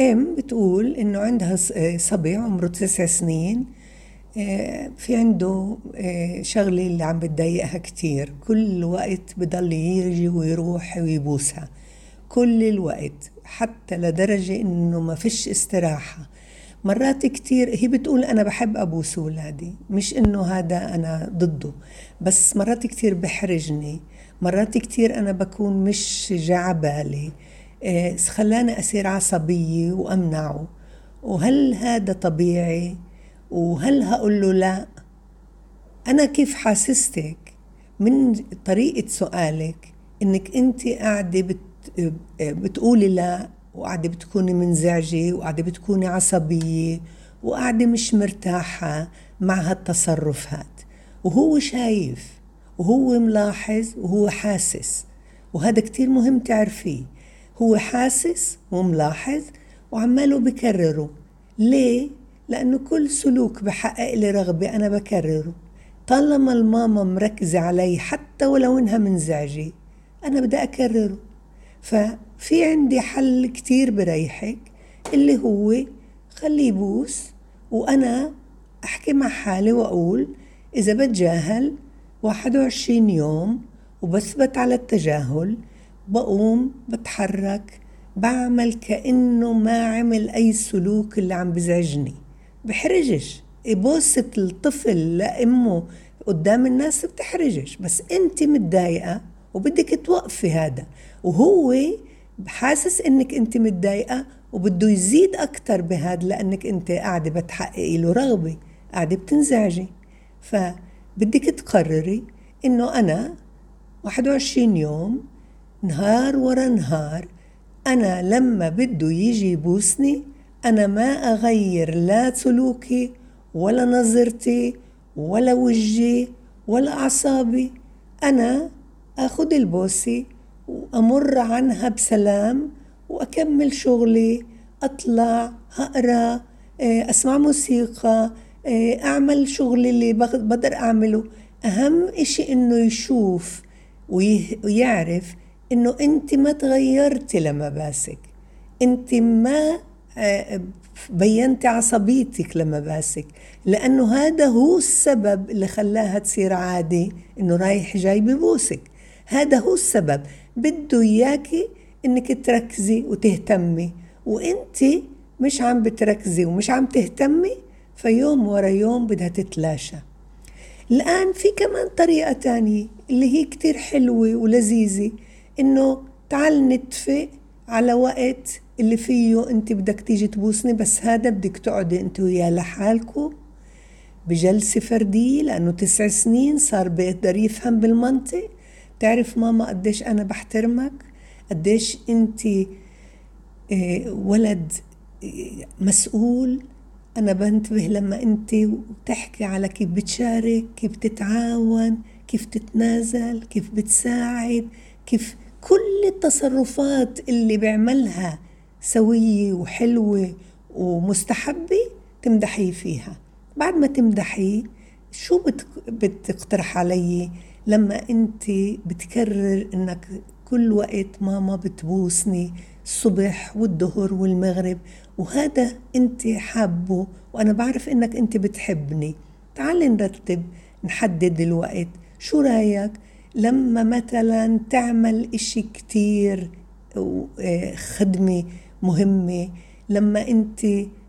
ام بتقول إنه عندها صبي عمره تسع سنين آه، في عنده آه، شغلة اللي عم بتضايقها كتير. كل وقت بضل يجي ويروح ويبوسها. كل الوقت حتى لدرجة إنه ما فيش استراحة. مرات كتير هي بتقول أنا بحب أبوس أولادي مش إنه هذا أنا ضده بس مرات كتير بحرجني. مرات كتير أنا بكون مش جعبالي. آه، خلاني أصير عصبية وأمنعه. وهل هذا طبيعي؟ وهل هقول له لا؟ أنا كيف حاسستك؟ من طريقة سؤالك إنك أنت قاعدة بت بتقولي لا وقاعدة بتكوني منزعجة وقاعدة بتكوني عصبية وقاعدة مش مرتاحة مع هالتصرفات وهو شايف وهو ملاحظ وهو حاسس. وهذا كتير مهم تعرفيه. هو حاسس وملاحظ وعماله بكرره. ليه؟ لأنه كل سلوك بحقق لي رغبة أنا بكرره. طالما الماما مركزة علي حتى ولو إنها منزعجة أنا بدي أكرره. ففي عندي حل كتير بريحك اللي هو خليه يبوس وأنا أحكي مع حالي وأقول إذا بتجاهل 21 يوم وبثبت على التجاهل بقوم بتحرك بعمل كأنه ما عمل أي سلوك اللي عم بزعجني. بحرجش. بوسة الطفل لأمه قدام الناس بتحرجش. بس أنت متضايقة وبدك توقفي هذا. وهو حاسس إنك أنت متضايقة وبده يزيد أكثر بهذا لأنك أنت قاعدة بتحققي له رغبة قاعدة بتنزعجي. فبدك تقرري إنه أنا 21 يوم نهار ورا نهار. أنا لما بده يجي يبوسني أنا ما أغير لا سلوكي ولا نظرتي ولا وجهي ولا أعصابي. أنا آخذ البوسه وأمر عنها بسلام وأكمل شغلي. أطلع أقرأ آه، أسمع موسيقى آه، أعمل شغلي اللي بقدر أعمله. أهم إشي إنه يشوف ويعرف إنه أنت ما تغيرتي لما باسك أنت ما آه، بينتي عصبيتك لما باسك لأنه هذا هو السبب اللي خلاها تصير عادي إنه رايح جاي ببوسك. هذا هو السبب. بده إياكي إنك تركزي وتهتمي. وإنت مش عم بتركزي ومش عم تهتمي فيوم ورا يوم بدها تتلاشى. الآن في كمان طريقة تانية اللي هي كتير حلوة ولذيذة. إنه تعال نتفق على وقت اللي فيه أنت بدك تيجي تبوسني بس هذا بدك تقعدي أنت وياه لحالكم بجلسة فردية لأنه تسع سنين صار بيقدر يفهم بالمنطق. تعرف ماما قديش أنا بحترمك؟ قديش أنت آه، ولد آه، مسؤول. أنا بنتبه لما أنت بتحكي على كيف بتشارك كيف تتعاون كيف تتنازل كيف بتساعد كيف كل التصرفات اللي بيعملها سوية وحلوة ومستحبة تمدحيه فيها. بعد ما تمدحيه شو بتقترح علي لما انت بتكرر انك كل وقت ماما بتبوسني الصبح والظهر والمغرب وهذا انت حابه وأنا بعرف انك انت بتحبني. تعالي نرتب نحدد الوقت. شو رأيك؟ لما مثلا تعمل إشي كتير آه، خدمة مهمة لما أنت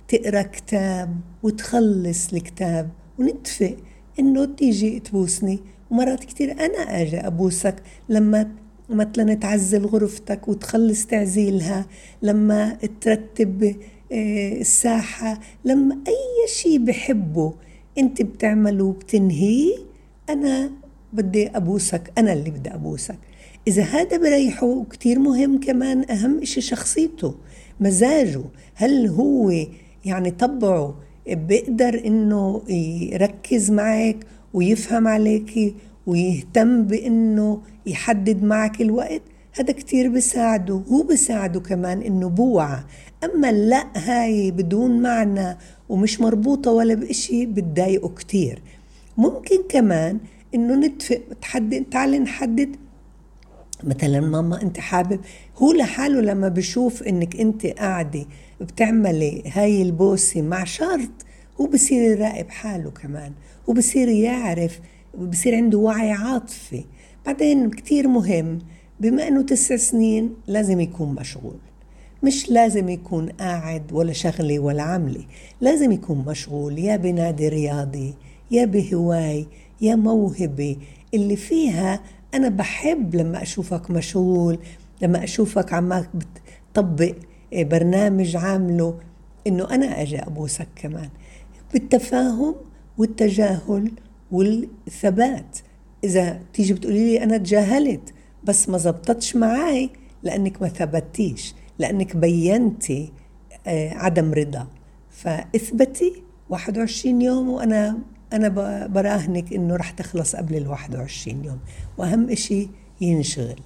تقرأ كتاب وتخلص الكتاب ونتفق إنه تيجي تبوسني. ومرات كتير أنا أجي أبوسك لما مثلا تعزل غرفتك وتخلص تعزيلها لما ترتب آه، الساحة لما أي شيء بحبه أنت بتعمله وبتنهيه أنا بدي أبوسك أنا اللي بدي أبوسك. إذا هذا بريحه كتير مهم كمان أهم إشي شخصيته مزاجه. هل هو يعني طبعه بيقدر إنه يركز معك ويفهم عليكي ويهتم بإنه يحدد معك الوقت؟ هذا كتير بساعده هو بساعده كمان إنه بوعى. أما لا هاي بدون معنى ومش مربوطة ولا بإشي بتضايقه كتير. ممكن كمان انه نتفق تحدد تعال نحدد. مثلا ماما انت حابب هو لحاله لما بشوف انك انت قاعدة بتعملي هاي البوسة مع شرط هو بصير يراقب حاله كمان وبصير يعرف بصير عنده وعي عاطفي. بعدين كتير مهم بما انه تسع سنين لازم يكون مشغول. مش لازم يكون قاعد ولا شغلة ولا عملة لازم يكون مشغول يا بنادي رياضي يا بهواي يا موهبة اللي فيها أنا بحب لما أشوفك مشغول لما أشوفك عمك بتطبق برنامج عامله إنه أنا أجي أبوسك كمان. بالتفاهم والتجاهل والثبات. إذا تيجي بتقولي لي أنا تجاهلت بس ما زبطتش معاي لأنك ما ثبتيش لأنك بينتي عدم رضا. فاثبتي 21 يوم وأنا أنا برأهنك إنه رح تخلص قبل ال 21 يوم وأهم إشي ينشغل.